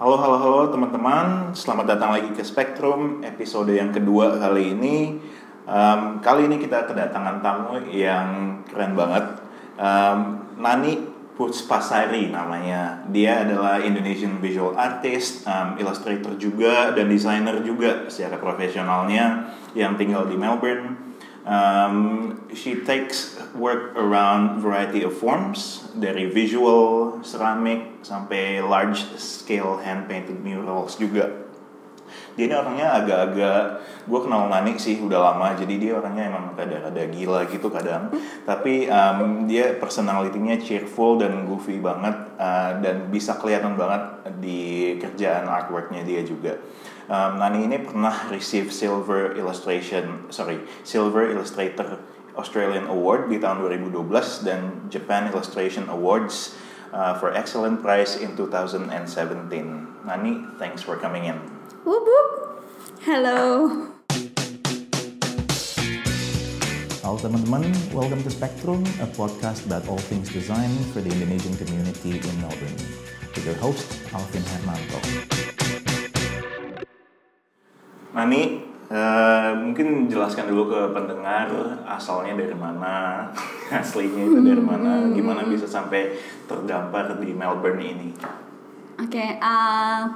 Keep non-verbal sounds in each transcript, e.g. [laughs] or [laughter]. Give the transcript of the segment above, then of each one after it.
Halo, halo, halo teman-teman. Selamat datang lagi ke Spektrum, episode yang kedua kali ini. Um, kali ini kita kedatangan tamu yang keren banget. Um, Nani Puspasari namanya. Dia adalah Indonesian visual artist, um, illustrator juga, dan desainer juga secara profesionalnya yang tinggal di Melbourne. Um, she takes work around variety of forms dari visual, ceramic sampai large scale hand painted murals juga. Dia ini orangnya agak-agak gue kenal Nani sih udah lama jadi dia orangnya emang ada-ada gila gitu kadang. Tapi um, dia personalitinya cheerful dan goofy banget uh, dan bisa kelihatan banget di kerjaan artworknya dia juga um, Nani ini pernah receive silver illustration sorry silver illustrator Australian Award di tahun 2012 dan Japan Illustration Awards uh, for excellent prize in 2017. Nani, thanks for coming in. Whoop whoop. Hello. Halo teman-teman, welcome to Spectrum, a podcast about all things design for the Indonesian community in Melbourne. With your host, Alvin Hermanto. Nani, uh, mungkin jelaskan dulu ke pendengar asalnya dari mana, [laughs] aslinya itu dari mana, gimana bisa sampai terdampar di Melbourne ini. Oke, okay, uh,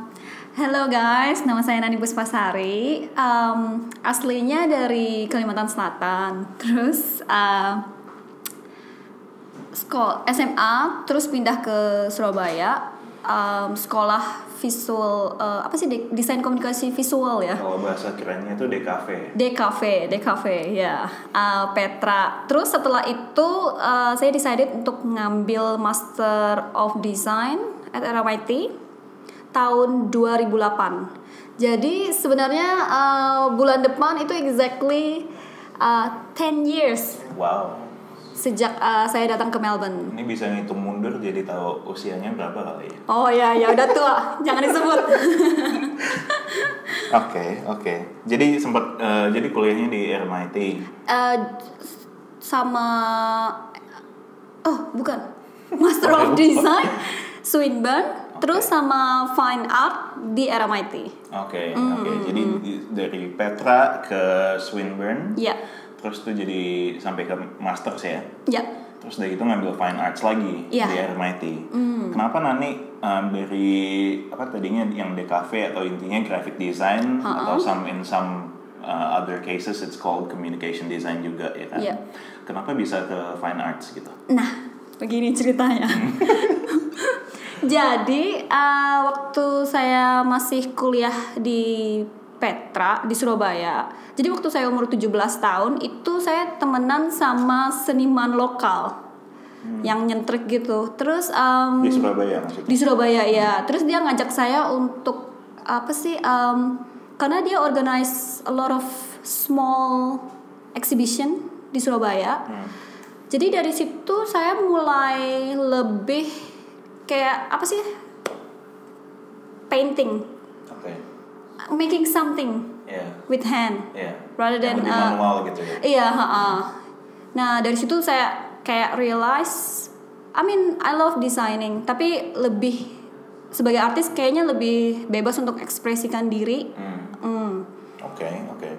hello guys, nama saya Nani Puspasari. Um, aslinya dari Kalimantan Selatan. Terus uh, sekolah SMA, terus pindah ke Surabaya. Um, sekolah visual uh, apa sih desain komunikasi visual ya? Kalau bahasa kerennya itu DKV DKV DKV ya. Uh, Petra. Terus setelah itu uh, saya decided untuk ngambil Master of Design at RMIT tahun 2008 jadi sebenarnya uh, bulan depan itu exactly uh, 10 years. Wow sejak uh, saya datang ke Melbourne. Ini bisa ngitung mundur jadi tahu usianya berapa kali ya? Oh ya ya udah tua, [laughs] jangan disebut. [laughs] Oke oke. Okay, okay. Jadi sempat uh, jadi kuliahnya di RMIT. Uh, sama oh bukan [laughs] Master of Design Swinburne. Okay. Terus sama Fine Art di RMIT. Oke, okay, mm, oke. Okay. Jadi mm. dari Petra ke Swinburne. Iya. Yeah terus tuh jadi sampai ke masters ya ya terus dari itu ngambil fine arts lagi ya. di RMIT mm. kenapa Nani um, dari apa tadinya yang DKV atau intinya graphic design uh -uh. atau some in some uh, other cases it's called communication design juga ya kan yeah. kenapa bisa ke fine arts gitu nah begini ceritanya [laughs] jadi uh, waktu saya masih kuliah di Petra di Surabaya. Jadi waktu saya umur 17 tahun itu saya temenan sama seniman lokal. Hmm. Yang nyentrik gitu. Terus um, di Surabaya maksudnya. Di Surabaya ya. Terus dia ngajak saya untuk apa sih um, karena dia organize a lot of small exhibition di Surabaya. Hmm. Jadi dari situ saya mulai lebih kayak apa sih? painting making something yeah. with hand yeah. rather than uh, manual gitu ya. Iya, uh, Nah, dari situ saya kayak realize I mean, I love designing, tapi lebih sebagai artis kayaknya lebih bebas untuk ekspresikan diri. Hmm. Hmm. Oke, okay, oke. Okay.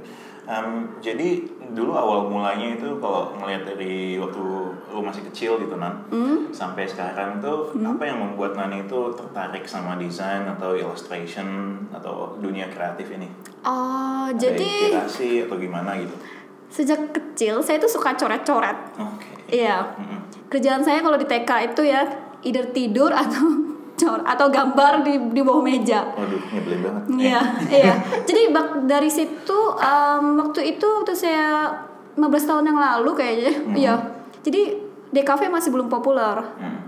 Um, jadi dulu awal mulanya itu kalau ngelihat dari waktu lu masih kecil gitu nan mm. sampai sekarang tuh mm. apa yang membuat Nani itu tertarik sama desain atau illustration atau dunia kreatif ini? Oh, Ada jadi inspirasi atau gimana gitu? Sejak kecil saya tuh suka coret-coret. Oke. Okay. Iya. Mm -hmm. Kerjaan saya kalau di TK itu ya either tidur atau atau gambar di di bawah meja. Waduh, nyebelin banget. Iya, [laughs] iya. Jadi bak dari situ um, waktu itu waktu saya 15 tahun yang lalu kayaknya, mm-hmm. iya. Jadi DKV masih belum populer. Mm.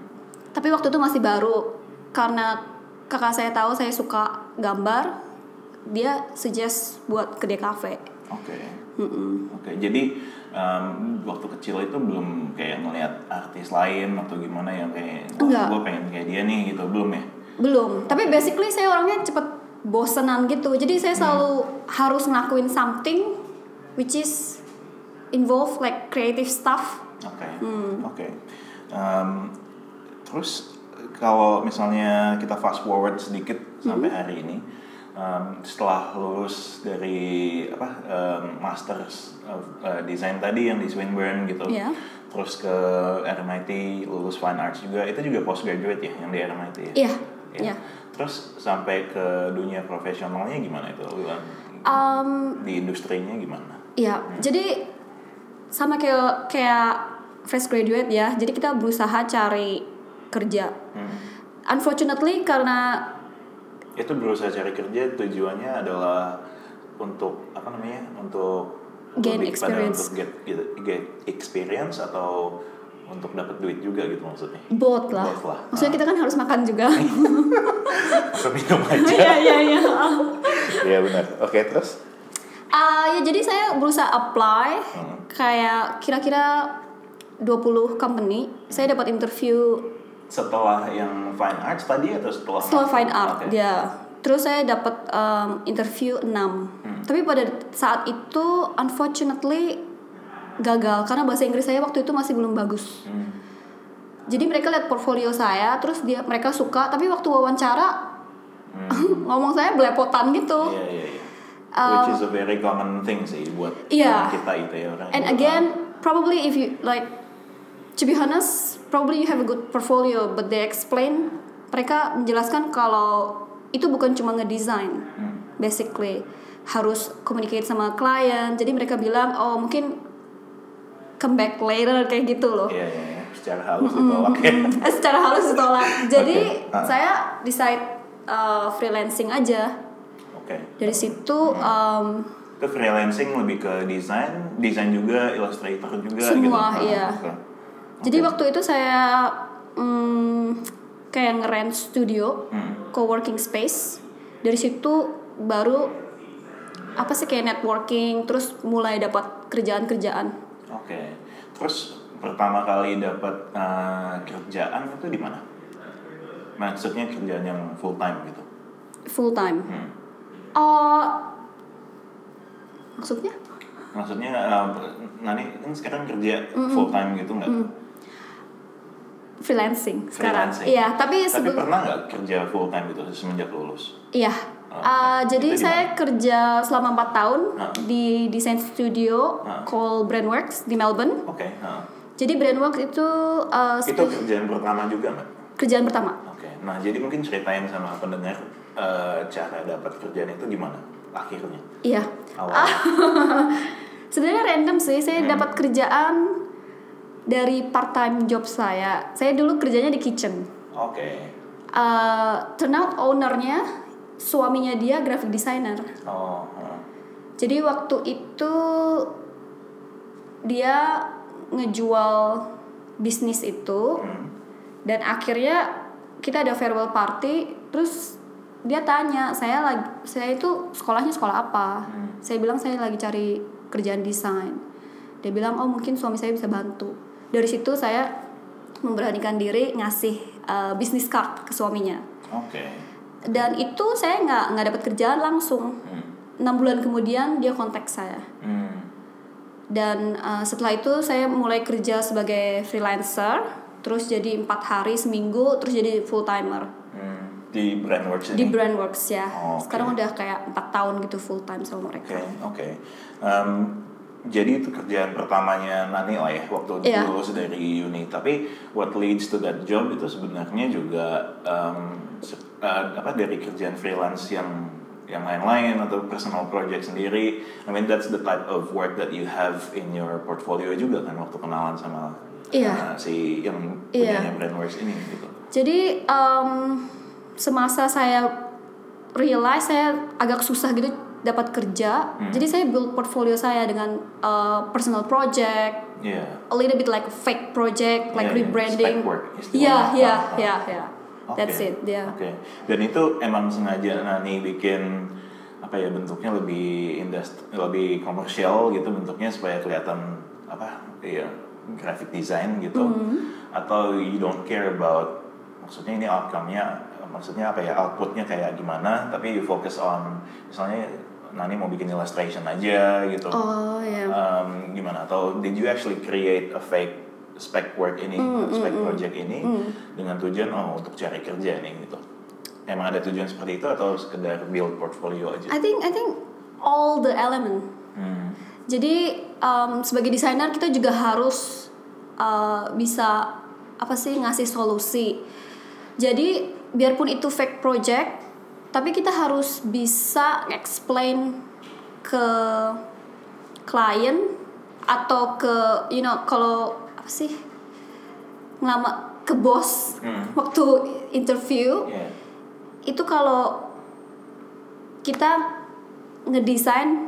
Tapi waktu itu masih baru karena kakak saya tahu saya suka gambar, dia suggest buat ke DKV. Oke. Okay. Mm -mm. Oke, okay, jadi um, waktu kecil itu belum kayak ngelihat artis lain atau gimana yang kayak gue pengen kayak dia nih gitu belum ya belum tapi basically saya orangnya cepet bosenan gitu jadi saya hmm. selalu hmm. harus ngelakuin something which is involve like creative stuff oke okay. hmm. oke okay. um, terus kalau misalnya kita fast forward sedikit Hmm. sampai hari ini, um, setelah lulus dari apa um, masters of uh, design tadi yang di Swinburne gitu, Iya. terus ke RMIT lulus fine arts juga, itu juga postgraduate ya yang di RMIT ya. Iya. Iya. Iya. Terus sampai ke dunia profesionalnya gimana itu? Wulan? Um, di industrinya gimana? Iya, jadi sama kayak kayak fresh graduate ya. Jadi kita berusaha cari kerja. Hmm. Unfortunately karena Itu berusaha cari kerja tujuannya adalah untuk apa namanya? Untuk Gain lebih experience. untuk get, get, get experience atau untuk dapat duit juga gitu maksudnya. both lah. Both lah. Maksudnya kita kan harus makan juga. [laughs] Atau minum [laughs] aja. Iya iya iya. Iya benar. Oke, terus? Ah ya jadi saya berusaha apply Hmm. kayak kira-kira 20 company. Saya dapat interview Setelah yang fine arts tadi atau setelah setelah fine art Oke. ya. Terus saya dapat um, interview 6. Hmm. Tapi pada saat itu unfortunately gagal karena bahasa Inggris saya waktu itu masih belum bagus. Hmm. Jadi mereka lihat portfolio saya, terus dia mereka suka, tapi waktu wawancara [laughs] ngomong saya belepotan gitu. Iya, iya, iya. Which is a very common thing sih buat Um, orang kita itu ya orang. And again, probably if you like, to be honest, probably you have a good portfolio, but they explain, mereka menjelaskan kalau itu bukan cuma ngedesain, Hmm. basically harus communicate sama klien. Jadi mereka bilang, oh mungkin come back later kayak gitu loh. Iya, iya, iya. Secara halus ditolak ya. [laughs] Eh, secara halus ditolak. [laughs] Jadi Oke. Ah. saya decide uh, freelancing aja. Oke. Dari situ um, Itu freelancing lebih ke desain, desain juga, illustrator juga Semua, gitu. iya. oke. Jadi waktu itu saya mm, kayak ngerent studio, Hmm. co-working space. Dari situ baru apa sih kayak networking, terus mulai dapat kerjaan-kerjaan. Oke. Terus pertama kali dapat eh, kerjaan itu di mana? Maksudnya kerjaan yang full time gitu. Full time. Hmm. Oh, maksudnya? Maksudnya eh, Nani kan sekarang kerja full time gitu nggak? Freelancing sekarang. Freelancing. Iya, tapi Tapi sebelum pernah nggak kerja full time gitu semenjak lulus? Iya. Oh, Uh, jadi saya kerja selama empat tahun Ah. di desain studio Ah. called Brandworks di Melbourne. Oke. heeh. Jadi Brandworks itu uh, Itu kerjaan pertama juga nggak? kerjaan pertama. Oke, nah jadi mungkin ceritain sama pendengar eh, cara dapat kerjaan itu gimana akhirnya Iya. awal. [laughs] Sebenarnya random sih. Saya Hmm. dapat kerjaan dari part time job saya. Saya dulu kerjanya di kitchen. Oke, Uh, turn out ownernya suaminya dia graphic designer. oh, oh. Jadi waktu itu dia ngejual bisnis itu Hmm. dan akhirnya kita ada farewell party terus dia tanya saya lagi saya itu sekolahnya sekolah apa Hmm. saya bilang saya lagi cari kerjaan desain dia bilang oh mungkin suami saya bisa bantu dari situ saya memberanikan diri ngasih uh, bisnis card ke suaminya oke, dan itu saya nggak nggak dapat kerjaan langsung Hmm. enam bulan kemudian dia kontak saya Hmm. dan uh, setelah itu saya mulai kerja sebagai freelancer terus jadi empat hari seminggu terus jadi full timer Hmm. di Brandworks di ini. Brandworks ya Oh, oke. sekarang udah kayak empat tahun gitu full time sama Oke, mereka oke. Em, jadi itu kerjaan pertamanya Nani lah ya waktu Iya. lulus dari uni. Tapi what leads to that job itu sebenarnya juga se- eh, apa dari kerjaan freelance yang yang lain-lain atau personal project sendiri. I mean that's the type of work that you have in your portfolio juga kan waktu kenalan sama Iya. eh, si yang Iya. punyanya Brandworks ini gitu. jadi um, semasa saya realize saya agak susah gitu dapat kerja Hmm. jadi saya build portfolio saya dengan uh, personal project Iya. a little bit like fake project like rebranding iya iya Ah, ah. iya iya Oke. that's it ya Oke. Dan itu emang sengaja Nani bikin apa ya bentuknya lebih industri lebih komersial gitu bentuknya supaya kelihatan apa ya graphic design gitu Hmm. atau you don't care about maksudnya ini outcome-nya maksudnya apa ya outputnya kayak gimana tapi you focus on misalnya Nani mau bikin illustration aja gitu oh ya um, gimana atau did you actually create a fake spec work ini, Hmm, spec project ini dengan tujuan oh untuk cari kerja nih gitu. Emang ada tujuan seperti itu atau sekedar build portfolio aja? I think I think all the element. Hmm. Jadi um, sebagai desainer kita juga harus uh, bisa apa sih ngasih solusi. Jadi biarpun itu fake project, tapi kita harus bisa explain ke klien atau ke you know kalau apa sih ngelama ke bos Hmm. waktu interview Yeah. itu kalau kita ngedesain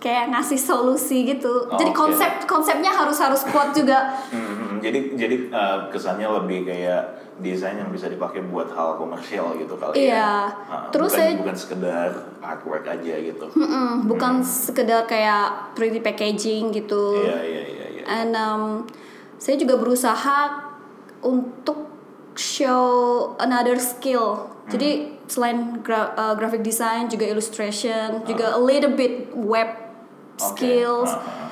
kayak ngasih solusi gitu. Oh, Jadi konsep konsepnya harus harus kuat juga. [laughs] Hmm, jadi jadi uh, kesannya lebih kayak desain yang bisa dipakai buat hal komersial gitu kali Iya. ya. Uh, Terus bukan, saya- bukan sekedar artwork aja gitu. Mm-mm, bukan sekedar kayak pretty packaging gitu. Iya iya iya iya. And um, saya juga berusaha untuk show another skill. Jadi selain gra- uh, graphic design juga illustration, juga a little bit web Skills. uh, uh,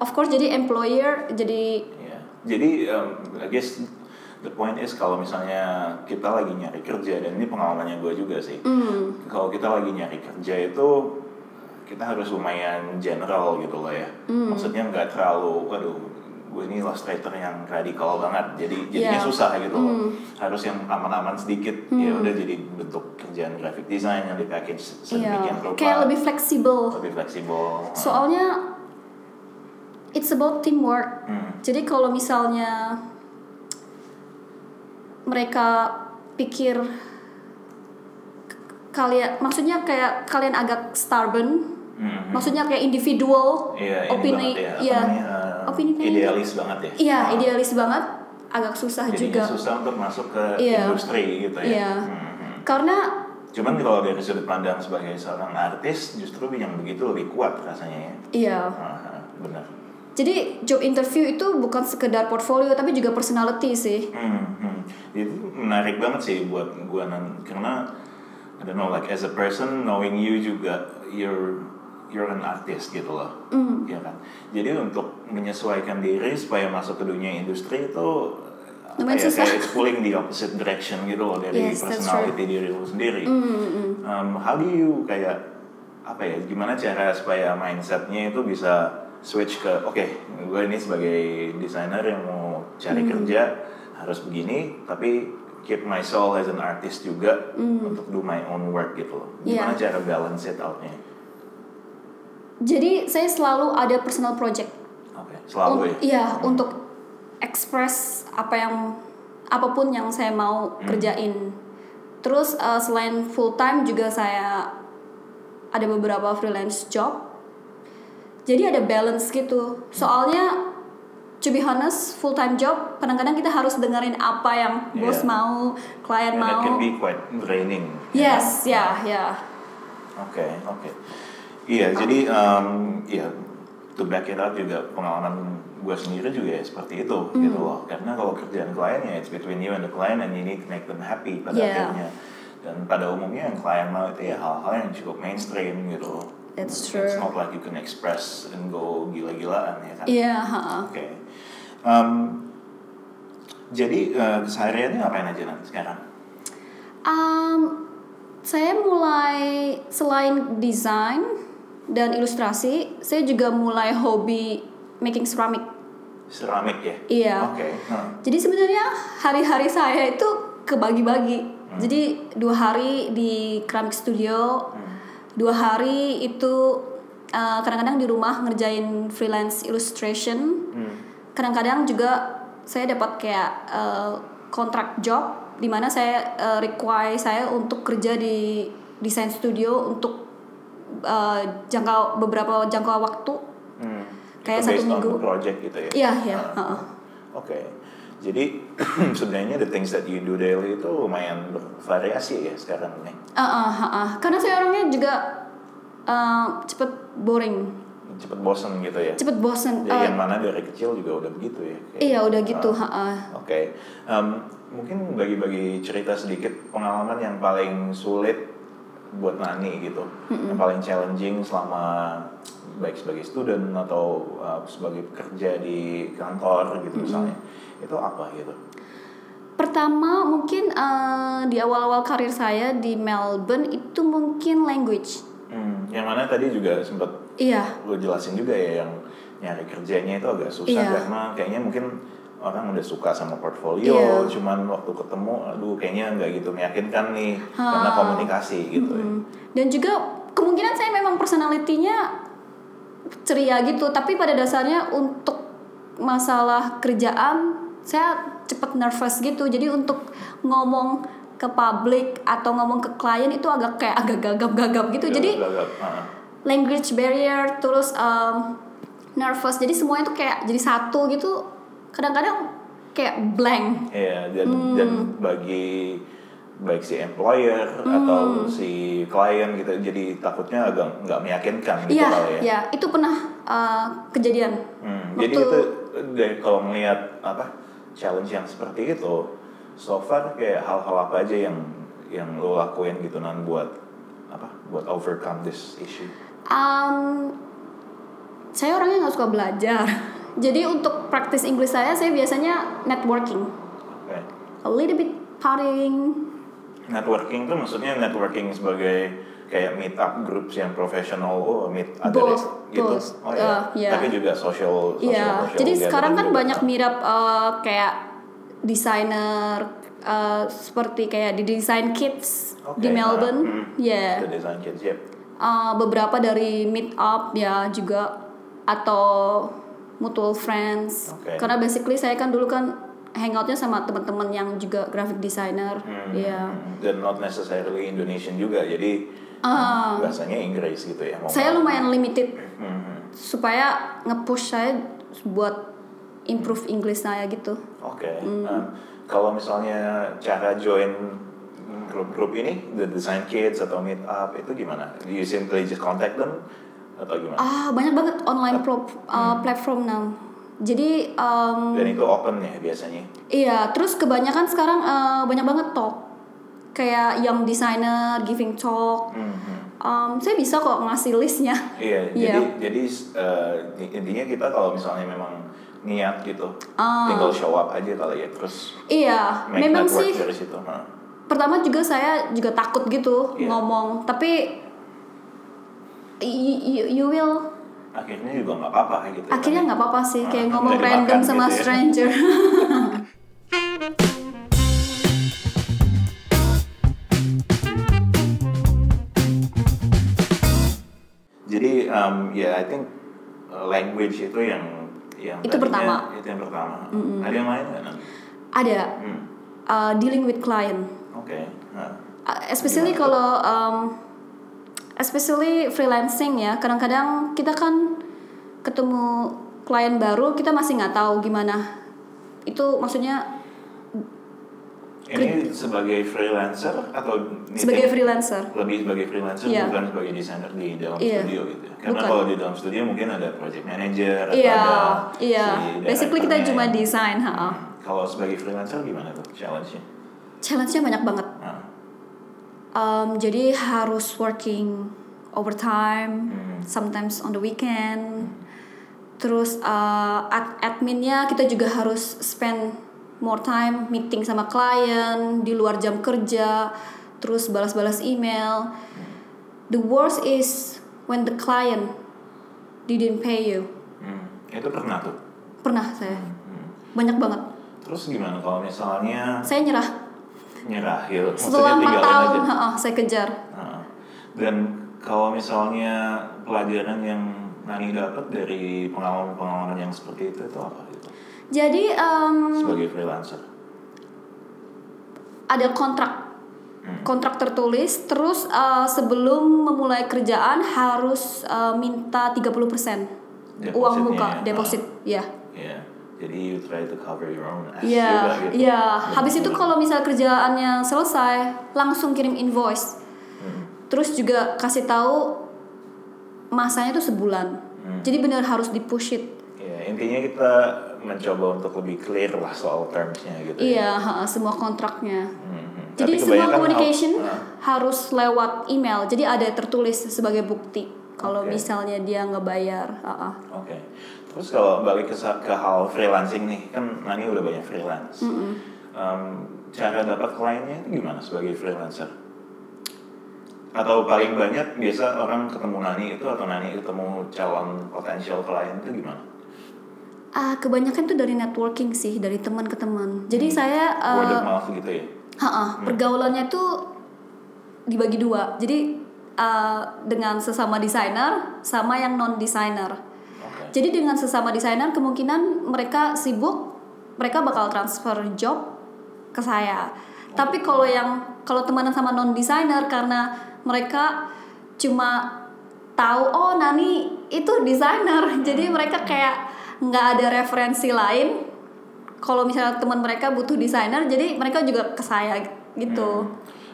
Of course jadi employer jadi Iya. Jadi um, I guess the point is kalau misalnya kita lagi nyari kerja dan ini pengalamannya gue juga sih. mm, Kalau kita lagi nyari kerja itu kita harus lumayan general gitu loh ya. Hmm. Maksudnya nggak terlalu, waduh, gue ini illustrator yang radikal banget. Jadi jadinya Iya. susah gitu loh. Hmm. Harus yang aman-aman sedikit. Ya udah jadi bentuk kerjaan graphic design yang di package sedemikian Iya, rupa. kayak lebih fleksibel. lebih fleksibel. Soalnya it's about teamwork. Hmm. Jadi kalau misalnya mereka pikir kalian maksudnya kayak kalian agak stubborn, Hmm. maksudnya kayak individual ini opini ya. iya. Opini idealis banget ya. Iya, Ah. idealis banget, agak susah Jadinya juga. susah untuk masuk ke Iya. industri gitu ya. Iya. Hmm, hmm. Karena Cuman kalau dari sudut pandang sebagai seorang artis, justru yang begitu lebih kuat rasanya ya. iya. Benar. Jadi job interview itu bukan sekedar portfolio tapi juga personality sih. Hmm, hmm. Itu menarik banget sih buat gua karena I don't know like as a person knowing you juga you're you're an artist gitu loh. Mm. Ya kan. Jadi untuk menyesuaikan diri supaya masuk ke dunia industri itu Lumayan kayak, susah. kayak it's pulling the opposite direction gitu loh dari Yes, personality diri lu sendiri. Mm, mm, mm. Um, how do you kayak apa ya? Gimana cara supaya mindsetnya itu bisa switch ke oke, gue ini sebagai desainer yang mau cari Hmm. kerja harus begini, tapi keep my soul as an artist juga untuk do my own work gitu loh. Gimana Hmm. Iya. cara balance it outnya? Jadi saya selalu ada personal project. Oke, selalu Un- ya. Iya, untuk express apa yang apa pun yang saya mau Hmm. kerjain. Terus uh, selain full time juga saya ada beberapa freelance job. Jadi ada balance gitu. Soalnya to be honest, full time job kadang-kadang kita harus dengerin apa yang bos Iya. mau, klien And it mau. can be quite draining. ya kan? Yes, ya, ya. Oke, oke. Iya, jadi um, ya to back it up juga pengalaman gue sendiri juga ya seperti itu Hmm. gitu loh. Karena kalau kerjaan klien ya it's between you and the client and you need to make them happy pada Yeah. akhirnya. Dan pada umumnya yang klien mau itu ya hal-hal yang cukup mainstream gitu loh. It's true. not like you can express and go gila-gilaan ya kan. Iya, ha-ha. Oke. Um, jadi uh, kesehariannya ngapain aja nanti sekarang? Um, saya mulai selain desain dan ilustrasi, saya juga mulai hobi making ceramic. Seramik ya? Iya. Oke. huh. Jadi sebenarnya hari-hari saya itu kebagi-bagi. Jadi dua hari di keramik studio, dua hari itu uh, kadang-kadang di rumah ngerjain freelance illustration. Hmm. Kadang-kadang juga saya dapat kayak uh, kontrak job di mana saya uh, require saya untuk kerja di desain studio untuk uh, jangka beberapa jangka waktu. Hmm. Kayak Itu satu minggu. project gitu ya? Iya, iya, heeh. Oke. Jadi [clears throat] sebenarnya the things that you do daily itu lumayan bervariasi ya sekarang nih. Ah, ah, ah, ah. Karena saya orangnya juga uh, cepet boring, Cepet bosen gitu ya. cepet bosen. Jadi Uh, yang mana dari kecil juga udah begitu ya? kayak- iya udah gitu. Ha, ah. Oke. Em, mungkin bagi-bagi cerita sedikit pengalaman yang paling sulit buat Nani gitu yang paling challenging selama baik sebagai student atau uh, sebagai pekerja di kantor gitu misalnya itu apa gitu Pertama mungkin eh, di awal-awal karir saya di Melbourne itu mungkin language. hmm, yang mana tadi juga sempat Iya. lo jelasin juga ya yang nyari kerjanya itu agak susah Iya. karena kayaknya mungkin orang udah suka sama portfolio Iya. cuman waktu ketemu aduh kayaknya nggak gitu meyakinkan nih karena komunikasi gitu ya. Hmm. Dan juga kemungkinan saya memang personalitinya ceria gitu, tapi pada dasarnya untuk masalah kerjaan saya cepet nervous gitu. Jadi untuk ngomong ke publik atau ngomong ke klien itu agak kayak agak gagap-gagap gitu. Jadi Gagap-gagap, ah. language barrier terus um, nervous. Jadi semuanya tuh kayak jadi satu gitu. Kadang-kadang kayak blank. Iya, dan Hmm. dan bagi baik si employer Hmm. atau si klien gitu jadi takutnya agak nggak meyakinkan gitu Iya, kali ya. ya itu pernah uh, kejadian. Hmm, Waktu- jadi itu dari kalau melihat apa challenge yang seperti itu, so far kayak hal-hal apa aja yang yang lo lakuin gitu nan buat apa buat overcome this issue. Um, saya orangnya nggak suka belajar. [laughs] Jadi untuk praktis Inggris saya, saya biasanya networking, Oke. a little bit partying. Networking tuh maksudnya networking sebagai kayak meet up groups yang profesional, oh meet ada Both, gitu. both. Oh iya. Uh, yeah. Tapi juga social, social, Iya. social Jadi sekarang kan juga. banyak mirip uh, kayak desainer uh, seperti kayak di design kids Oke, di Melbourne, ah, hmm. ya. The design kids, yep. Uh, beberapa dari meet up ya juga atau mutual friends. Oke. Karena basically saya kan dulu kan hangoutnya sama teman-teman yang juga graphic designer, Hmm, ya. Dan not necessarily Indonesian juga, jadi Ah. bahasanya Inggris gitu ya. mau Saya lumayan limited Hmm, supaya nge-push saya buat improve English saya gitu. Oke. Hmm. Nah, kalau misalnya cara join grup-grup ini, the design kids atau meet up itu gimana? Do you simply just contact them atau gimana? Ah, banyak banget online pro- uh, platform now. Jadi um, Dan itu open ya biasanya. iya, terus kebanyakan sekarang uh, banyak banget talk. Kayak young designer giving talk. Hmm, hmm. Um, saya bisa kok ngasih listnya. Iya, [laughs] Iya. jadi jadi eh, intinya kita kalau misalnya memang niat gitu, Ah. tinggal show up aja kali ya, terus Iya, memang sih. dari situ. Pertama juga saya juga takut gitu Iya. ngomong, tapi y- you, you will Akhirnya juga nggak apa-apa gitu. akhirnya kan. nggak apa-apa sih kayak nggak ngomong random sama gitu ya. stranger. [laughs] Jadi um, ya I think uh, language itu yang yang Itu tadinya- pertama. Itu yang pertama. Ada yang lain nggak? Ada Hmm. uh, dealing with client. Oke. Nah, Uh, especially kalau um, especially freelancing ya kadang-kadang kita kan ketemu klien baru kita masih nggak tahu gimana itu maksudnya ini sebagai freelancer atau ini sebagai freelancer lebih sebagai freelancer Iya. bukan sebagai desainer di dalam Iya. studio gitu. Karena Bukan. kalau di dalam studio mungkin ada project manager atau iya ada iya si basically kita cuma desain ha Kalau sebagai freelancer gimana tuh challenge-nya? challenge-nya banyak banget Um, jadi harus working overtime Hmm. sometimes on the weekend. Terus uh, ad- adminnya kita juga harus spend more time meeting sama klien di luar jam kerja terus balas-balas email. The worst is when the client didn't pay you. Hmm, itu pernah tuh. pernah saya. Hmm. banyak banget. Terus gimana kalau misalnya saya nyerah nyerah gitu? setelah empat tahun aja? ha-ha, saya kejar Nah, Dan kalau misalnya pelajaran yang Nani dapat dari pengalaman-pengalaman yang seperti itu itu apa gitu? jadi um, Sebagai freelancer. ada kontrak Hmm. kontrak tertulis terus uh, sebelum memulai kerjaan harus uh, minta 30% uang Depositnya muka ya. deposit ya Ya. Jadi you try to cover your own ass Iya, juga gitu. iya. Habis itu kalau misal kerjaannya selesai, langsung kirim invoice. Hmm. Terus juga kasih tahu masanya tuh sebulan. Hmm. Jadi benar harus di push it. Ya, intinya kita mencoba untuk lebih clear lah soal termsnya gitu. ya. Iya, ha, semua kontraknya. Hmm. Jadi Tapi semua communication ah. harus lewat email. Jadi ada tertulis sebagai bukti kalau Oke. misalnya dia ngebayar. Ah, ah. Oke. Terus kalau balik ke, ke hal freelancing nih, kan Nani udah banyak freelance. Em, cara dapat kliennya itu gimana sebagai freelancer? Atau paling banyak biasa orang ketemu Nani itu atau Nani ketemu calon potensial klien itu gimana? Ah, kebanyakan tuh dari networking sih, dari teman ke teman. Jadi saya eh, Word of mouth gitu ya? Ha-ha, pergaulannya tuh dibagi dua. Jadi uh, dengan sesama desainer sama yang non desainer. Jadi dengan sesama desainer kemungkinan mereka sibuk, mereka bakal transfer job ke saya. Tapi kalau yang kalau temenan sama non desainer karena mereka cuma tahu oh Nani itu desainer, [laughs] jadi mereka kayak nggak ada referensi lain. Kalau misalnya teman mereka butuh desainer, jadi mereka juga ke saya gitu.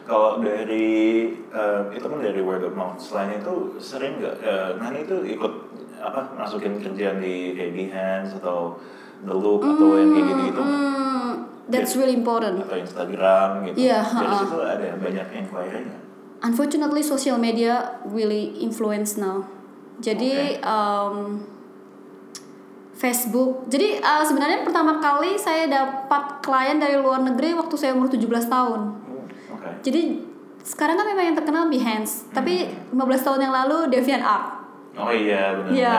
Kalau dari eh, itu kan dari word of mouth. Selain itu sering nggak eh, Nani itu ikut apa masukin kerjaan di kayak Behance atau The Loop atau yang kayak gitu gitu Hmm, that's really important. atau Instagram gitu. Iya, Dari ha-ha. situ ada banyak inquiry-nya. Unfortunately, social media really influence now. Jadi um, Facebook. Jadi uh, sebenarnya pertama kali saya dapat klien dari luar negeri waktu saya umur 17 tahun. Oh, Oke. Jadi sekarang kan memang yang terkenal Behance, tapi 15 tahun yang lalu DeviantArt. Oh iya benar. Iya.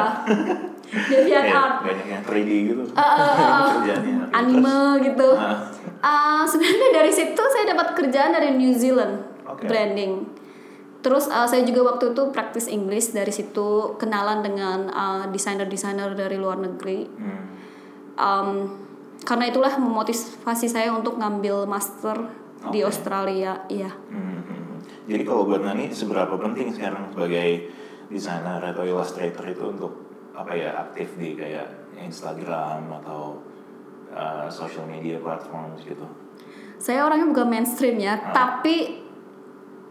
[laughs] DeviantArt. banyak yang 3D gitu. Uh, uh, uh, Kerjaannya. anime gitu. Nah, Uh, sebenarnya dari situ saya dapat kerjaan dari New Zealand Oke. branding. Terus uh, saya juga waktu itu praktis English dari situ kenalan dengan uh, desainer-desainer dari luar negeri. hmm. Um, karena itulah memotivasi saya untuk ngambil master di Oke. Australia. Iya. Hmm, hmm. Jadi kalau buat Nani seberapa penting sekarang sebagai desainer atau illustrator itu untuk apa ya aktif di kayak Instagram atau uh, social media platforms gitu. Saya orangnya bukan mainstream ya, Ah. tapi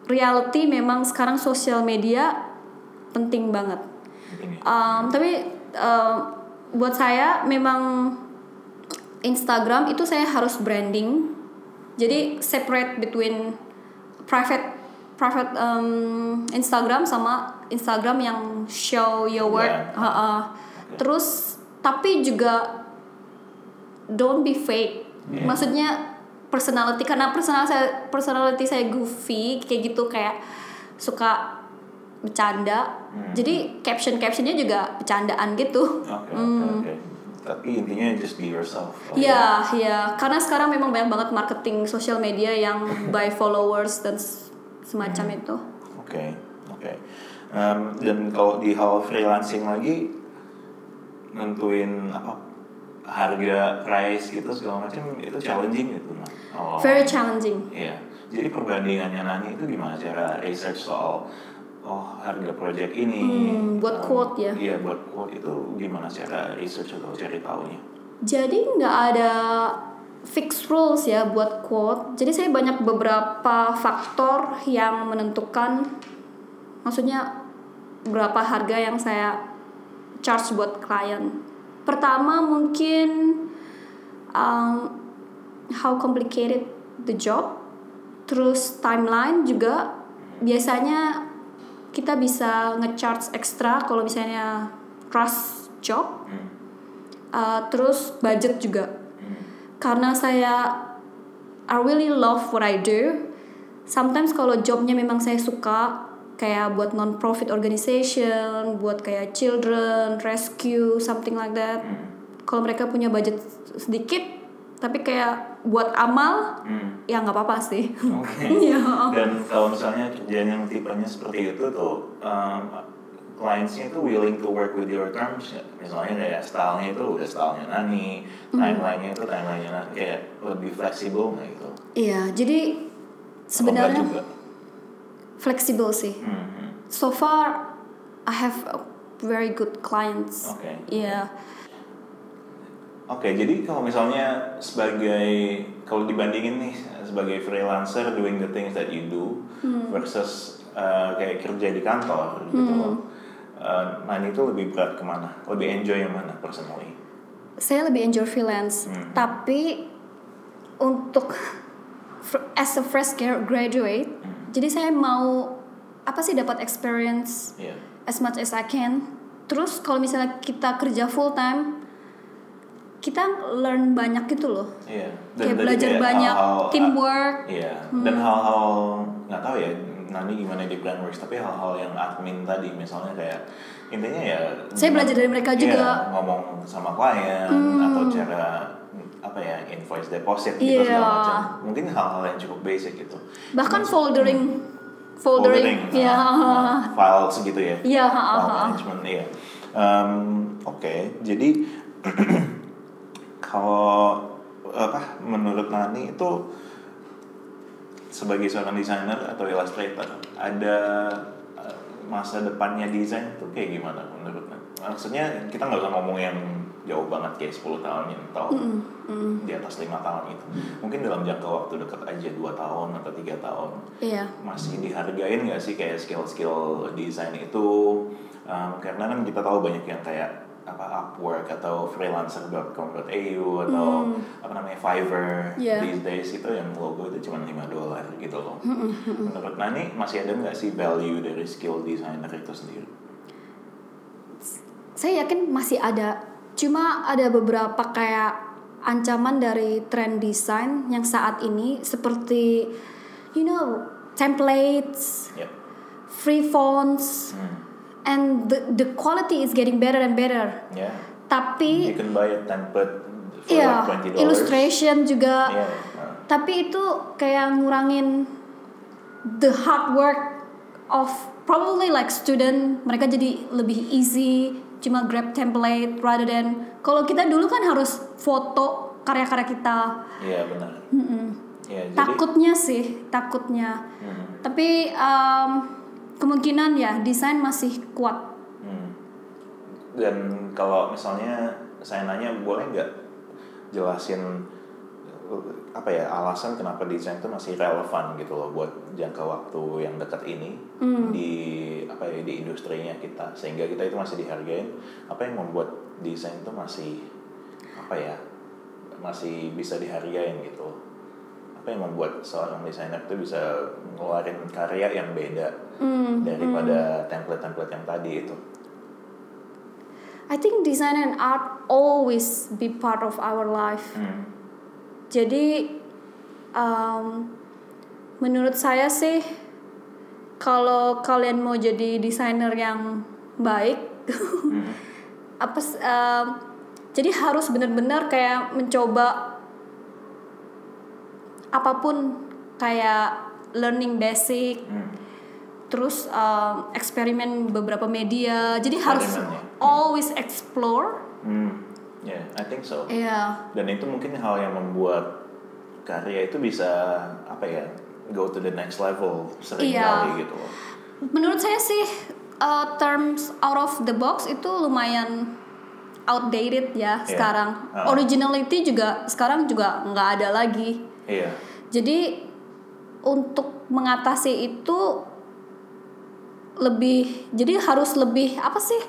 reality memang sekarang sosial media penting banget. Penting? Um, tapi um, buat saya memang Instagram itu saya harus branding. Jadi separate between private private um, Instagram sama Instagram yang show your work. Yeah. Ha-ha. Terus tapi juga don't be fake. Yeah. Maksudnya personality karena personal saya personality saya goofy kayak gitu kayak suka bercanda. Hmm. Jadi caption captionnya juga bercandaan gitu. Oke Hmm. oke. Tapi intinya just be yourself. Oh, Iya, iya. Karena sekarang memang banyak banget marketing sosial media yang by followers dan semacam itu. Oke oke. Em, dan kalau di hal freelancing lagi nentuin apa harga price gitu segala macam itu challenging gitu nah. Oh. Very challenging. Iya. Jadi perbandingannya Nani itu gimana cara research soal oh harga project ini? Hmm, buat Um, quote ya? Iya buat quote itu gimana cara research atau cari tahunya? Jadi nggak ada fixed rules ya buat quote. Jadi saya banyak beberapa faktor yang menentukan, maksudnya berapa harga yang saya charge buat klien. Pertama mungkin um, how complicated the job, terus timeline juga biasanya kita bisa nge-charge ekstra kalau misalnya rush job. Uh, terus budget juga karena saya I really love what I do sometimes kalau jobnya memang saya suka kayak buat non profit organization buat kayak children rescue something like that Hmm. kalau mereka punya budget sedikit tapi kayak buat amal Hmm. ya nggak apa-apa sih Oke. Iya. [laughs] Dan kalau misalnya kerjaan yang tipenya seperti itu tuh um, clientsnya itu willing to work with your terms ya? misalnya kayak stylenya itu udah stylenya Nani, Hmm. timelinenya itu timelinenya Nani kayak lebih fleksibel nggak gitu? iya jadi sebenarnya. Fleksibel sih Hmm, hmm. so far I have a very good clients Oke. iya Oke, jadi kalau misalnya sebagai kalau dibandingin nih sebagai freelancer doing the things that you do Hmm. versus uh, kayak kerja di kantor gitu loh. Uh, Nani itu lebih berat ke mana? Lebih enjoy yang mana personally? saya lebih enjoy freelance Hmm. tapi untuk [laughs] as a fresh gra- graduate, jadi saya mau apa sih dapat experience Iya. as much as I can. Terus kalau misalnya kita kerja full time, kita learn banyak gitu loh. Iya. Kayak tadi belajar banyak hal-hal- teamwork. Hmm. Iya. Dan hal-hal nggak tahu ya nanti gimana di Brandworks tapi hal-hal yang admin tadi misalnya kayak intinya ya Saya belajar dari mereka Iya, juga. Hmm. ngomong sama klien atau cara apa ya invoice deposit gitu Iya. segala macam mungkin hal-hal yang cukup basic gitu Bahkan foldering, foldering, ya. nah, file segitu ya Iya, ha, file ha. management iya Em, oke jadi [clears throat] kalau apa menurut Nani itu sebagai seorang desainer atau illustrator ada eh, masa depannya desain tuh kayak gimana menurut Nani? Maksudnya kita nggak usah ngomong yang jauh banget kayak 10 tahun yang atau di atas lima tahun itu. Mungkin dalam jangka waktu dekat aja dua tahun atau tiga tahun Iya. masih dihargain nggak sih kayak skill-skill desain itu Um, karena kan kita tahu banyak yang kayak apa Upwork atau freelancer.com.au atau apa namanya Fiverr Yeah. these days itu yang logo itu cuma 5 dolar gitu loh. Menurut Nani masih ada nggak sih value dari skill designer itu sendiri? Saya yakin masih ada. Cuma ada beberapa kayak ancaman dari trend desain yang saat ini seperti you know templates, Yep. free fonts, Hmm. and the the quality is getting better and better. Ya. Tapi You can buy a template for iya, like 20 dollars. illustration juga. Iya. uh, Tapi itu kayak ngurangin the hard work of probably like student. Mereka jadi lebih easy, cuma grab template rather than kalau kita dulu kan harus foto karya-karya kita. Iya benar. Iya, jadi Takutnya sih, takutnya. Hmm. Tapi um, kemungkinan ya desain masih kuat. Hmm. Dan kalau misalnya saya nanya boleh nggak jelasin apa ya alasan kenapa desain itu masih relevan gitu loh buat jangka waktu yang dekat ini di apa ya di industrinya kita. Sehingga kita itu masih dihargain. Apa yang membuat desain itu masih apa ya masih bisa dihargain gitu apa yang membuat seorang desainer itu bisa ngeluarin karya yang beda daripada template-template yang tadi itu? I think design and art always be part of our life. Hmm. Jadi um, menurut saya sih kalau kalian mau jadi desainer yang baik, [laughs] apa s- um, jadi harus benar-benar kayak mencoba apa pun kayak learning basic, Hmm. terus um, eksperimen beberapa media. Jadi harus ya. always explore. Hmm, ya, I think so. Iya. Dan itu mungkin hal yang membuat karya itu bisa apa ya, go to the next level sering Iya. kali gitu loh. Menurut saya sih uh, terms out of the box itu lumayan outdated ya Iya. sekarang. Ah. Originality juga sekarang juga nggak ada lagi. Iya, Jadi untuk mengatasi itu lebih jadi harus lebih apa sih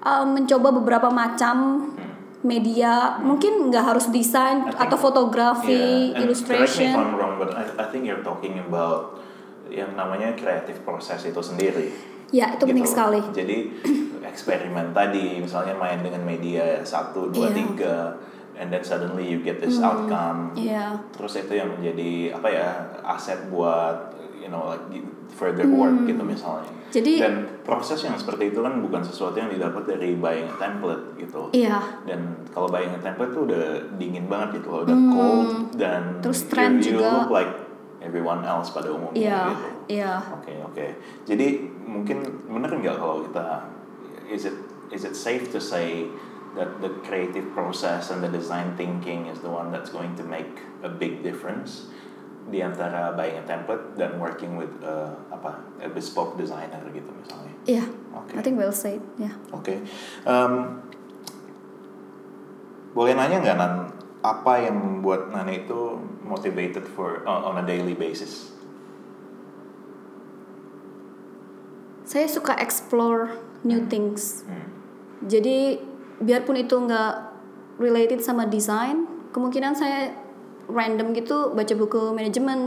uh, mencoba beberapa macam media mungkin nggak harus desain atau fotografi, yeah. And Correct me if illustration. I'm wrong, but I, I think you're talking about yang namanya creative process itu sendiri. Ya itu penting gitu. sekali. Jadi [clears throat] eksperimen tadi, misalnya main dengan media satu, dua, Iya. tiga, and then suddenly you get this outcome. Iya. Terus itu yang menjadi apa ya aset buat know like further work gitu misalnya. Hmm. Jadi- dan proses yang seperti itu kan bukan sesuatu yang didapat dari buying a template gitu. Iya. Dan kalau buying a template tuh udah dingin banget gitu loh, udah cold dan Hmm. Terus you- trend you, juga. look like everyone else pada umumnya Iya. gitu. Iya. Oke oke. Jadi mungkin bener nggak kalau kita is it is it safe to say that the creative process and the design thinking is the one that's going to make a big difference di antara buying a template dan working with uh, apa a bespoke designer gitu misalnya. Iya. Oke. I think well said. Ya. Oke. Em, boleh nanya nggak Nan apa yang membuat Nani itu motivated for on on a daily basis? Saya suka explore new things. Hmm. Jadi biarpun itu nggak related sama desain, kemungkinan saya random gitu baca buku manajemen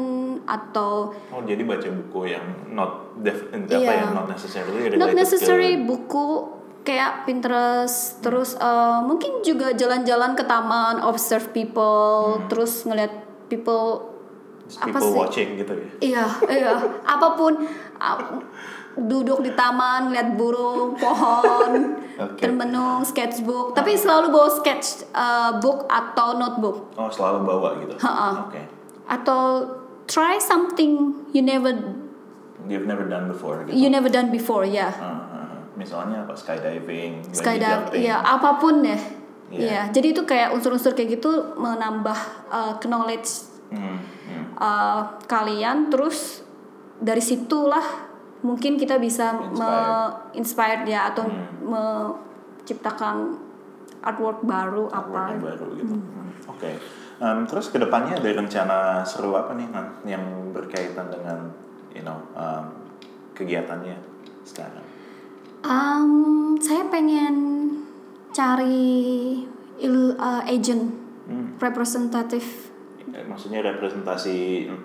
atau Oh jadi baca buku yang not def, apa Iya. ya not necessarily not necessary ke buku kayak Pinterest terus uh, mungkin juga jalan-jalan ke taman observe people terus ngeliat people apa people sih? watching gitu ya. iya iya apa pun uh, duduk di taman ngeliat burung pohon Oke. termenung sketchbook tapi selalu bawa sketch uh, book atau notebook Oh selalu bawa gitu. Oke. atau try something you never You've never done before gitu. you never done before ya Ah, ah, ah. misalnya apa skydiving, jumping. ya apa pun ya Iya. Iya, jadi itu kayak unsur-unsur kayak gitu menambah uh, knowledge Hmm, hmm. uh, kalian terus dari situlah mungkin kita bisa me- inspired ya atau Hmm. menciptakan artwork baru yang apa baru gitu. Hmm, Oke. Em, terus ke depannya ada rencana seru apa nih Nan yang berkaitan dengan you know em, kegiatannya sekarang? Um, saya pengen cari il, uh, agent Hmm. representatif Maksudnya representasi eh,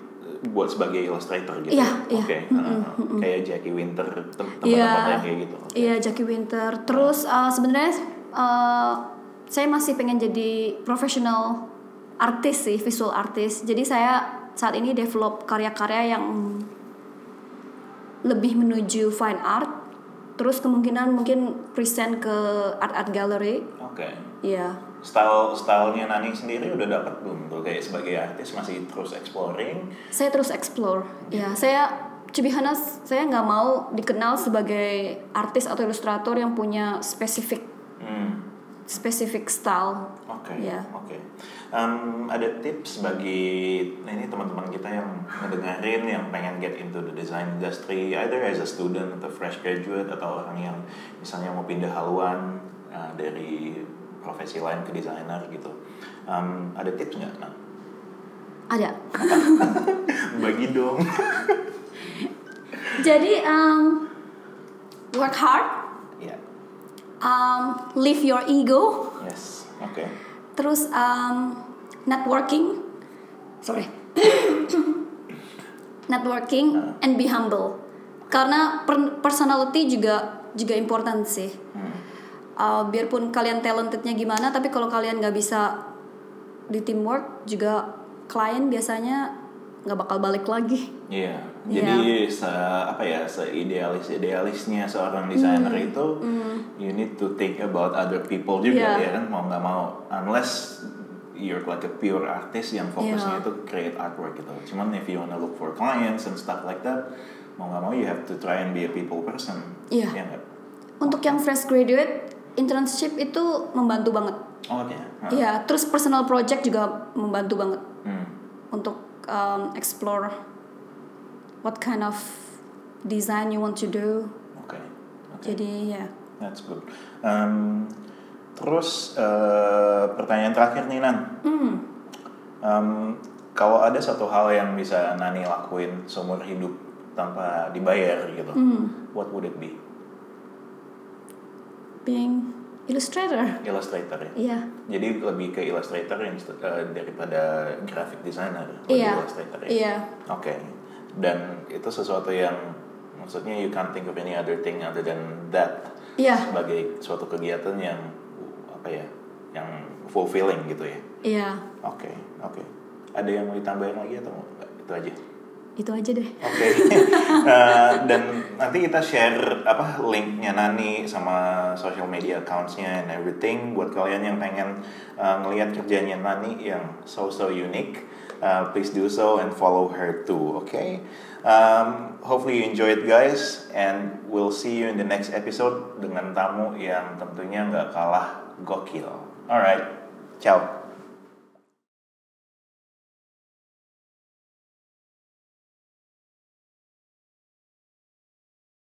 buat sebagai illustrator gitu. Iya, iya. Oke. ah, ah. Kayak Jackie Winter tem- Iya. teman-teman yang kayak gitu. Iya Jackie Winter. Terus uh, sebenarnya uh, saya masih pengen jadi profesional artis sih, visual artist. Jadi saya saat ini develop karya-karya yang lebih menuju fine art. Terus kemungkinan mungkin present ke art art gallery. Oke. Iya. Style stylenya Nani sendiri udah dapat belum tuh kayak sebagai artis masih terus exploring. Saya terus explore. Ya, saya to be honest, saya nggak mau dikenal sebagai artis atau ilustrator yang punya spesifik Hmm. spesifik style. Oke. Iya. Oke. Em, ada tips bagi nah ini teman-teman kita yang ngedengerin yang pengen get into the design industry either as a student atau fresh graduate atau orang yang misalnya mau pindah haluan uh, dari profesi lain ke desainer gitu. Em, ada tips nggak? Nah, Ada. [laughs] bagi dong. [laughs] Jadi um, work hard, ya. um, leave your ego, Yes. Oke. terus um, networking, sorry, [coughs] networking and be humble. Karena per- personality juga juga important sih. Hmm. Uh, biarpun kalian talentednya gimana, tapi kalau kalian nggak bisa di teamwork juga klien biasanya nggak bakal balik lagi. Iya, [laughs] jadi se apa ya seidealis idealisnya seorang desainer itu, you need to think about other people juga Iya. ya kan mau nggak mau, unless you're like a pure artist yang fokusnya Iya. itu create artwork gitu. Cuman if you wanna look for clients and stuff like that, mau nggak mau you have to try and be a people person. Iya. Ya nggak? Untuk yang fresh graduate, internship itu membantu banget. Oh ya. Nah. Iya, terus personal project juga membantu banget Hmm. untuk um, explore what kind of design you want to do. Oke. Oke. Jadi ya, That's good. Um, terus eh, pertanyaan terakhir nih Nan. hmm, Um, kalau ada satu hal yang bisa Nani lakuin seumur hidup tanpa dibayar gitu, hmm, what would it be? Being illustrator. Illustrator ya. Iya, Jadi lebih ke illustrator yang eh, daripada graphic designer. iya, Illustrator ya. iya, Oke. Dan itu sesuatu yang maksudnya you can't think of any other thing other than that iya, sebagai suatu kegiatan yang apa ya, yang fulfilling gitu ya. iya. Oke, oke. Ada yang mau ditambahin lagi atau enggak? Itu aja. Itu aja deh. Oke. [laughs] Eh, dan nanti kita share apa linknya Nani sama social media accounts-nya and everything buat kalian yang pengen eh, ngelihat kerjanya Nani yang so so unique. Uh, please do so and follow her too. Okay. Um, hopefully you enjoy it guys and we'll see you in the next episode dengan tamu yang tentunya nggak kalah gokil. Alright. Ciao.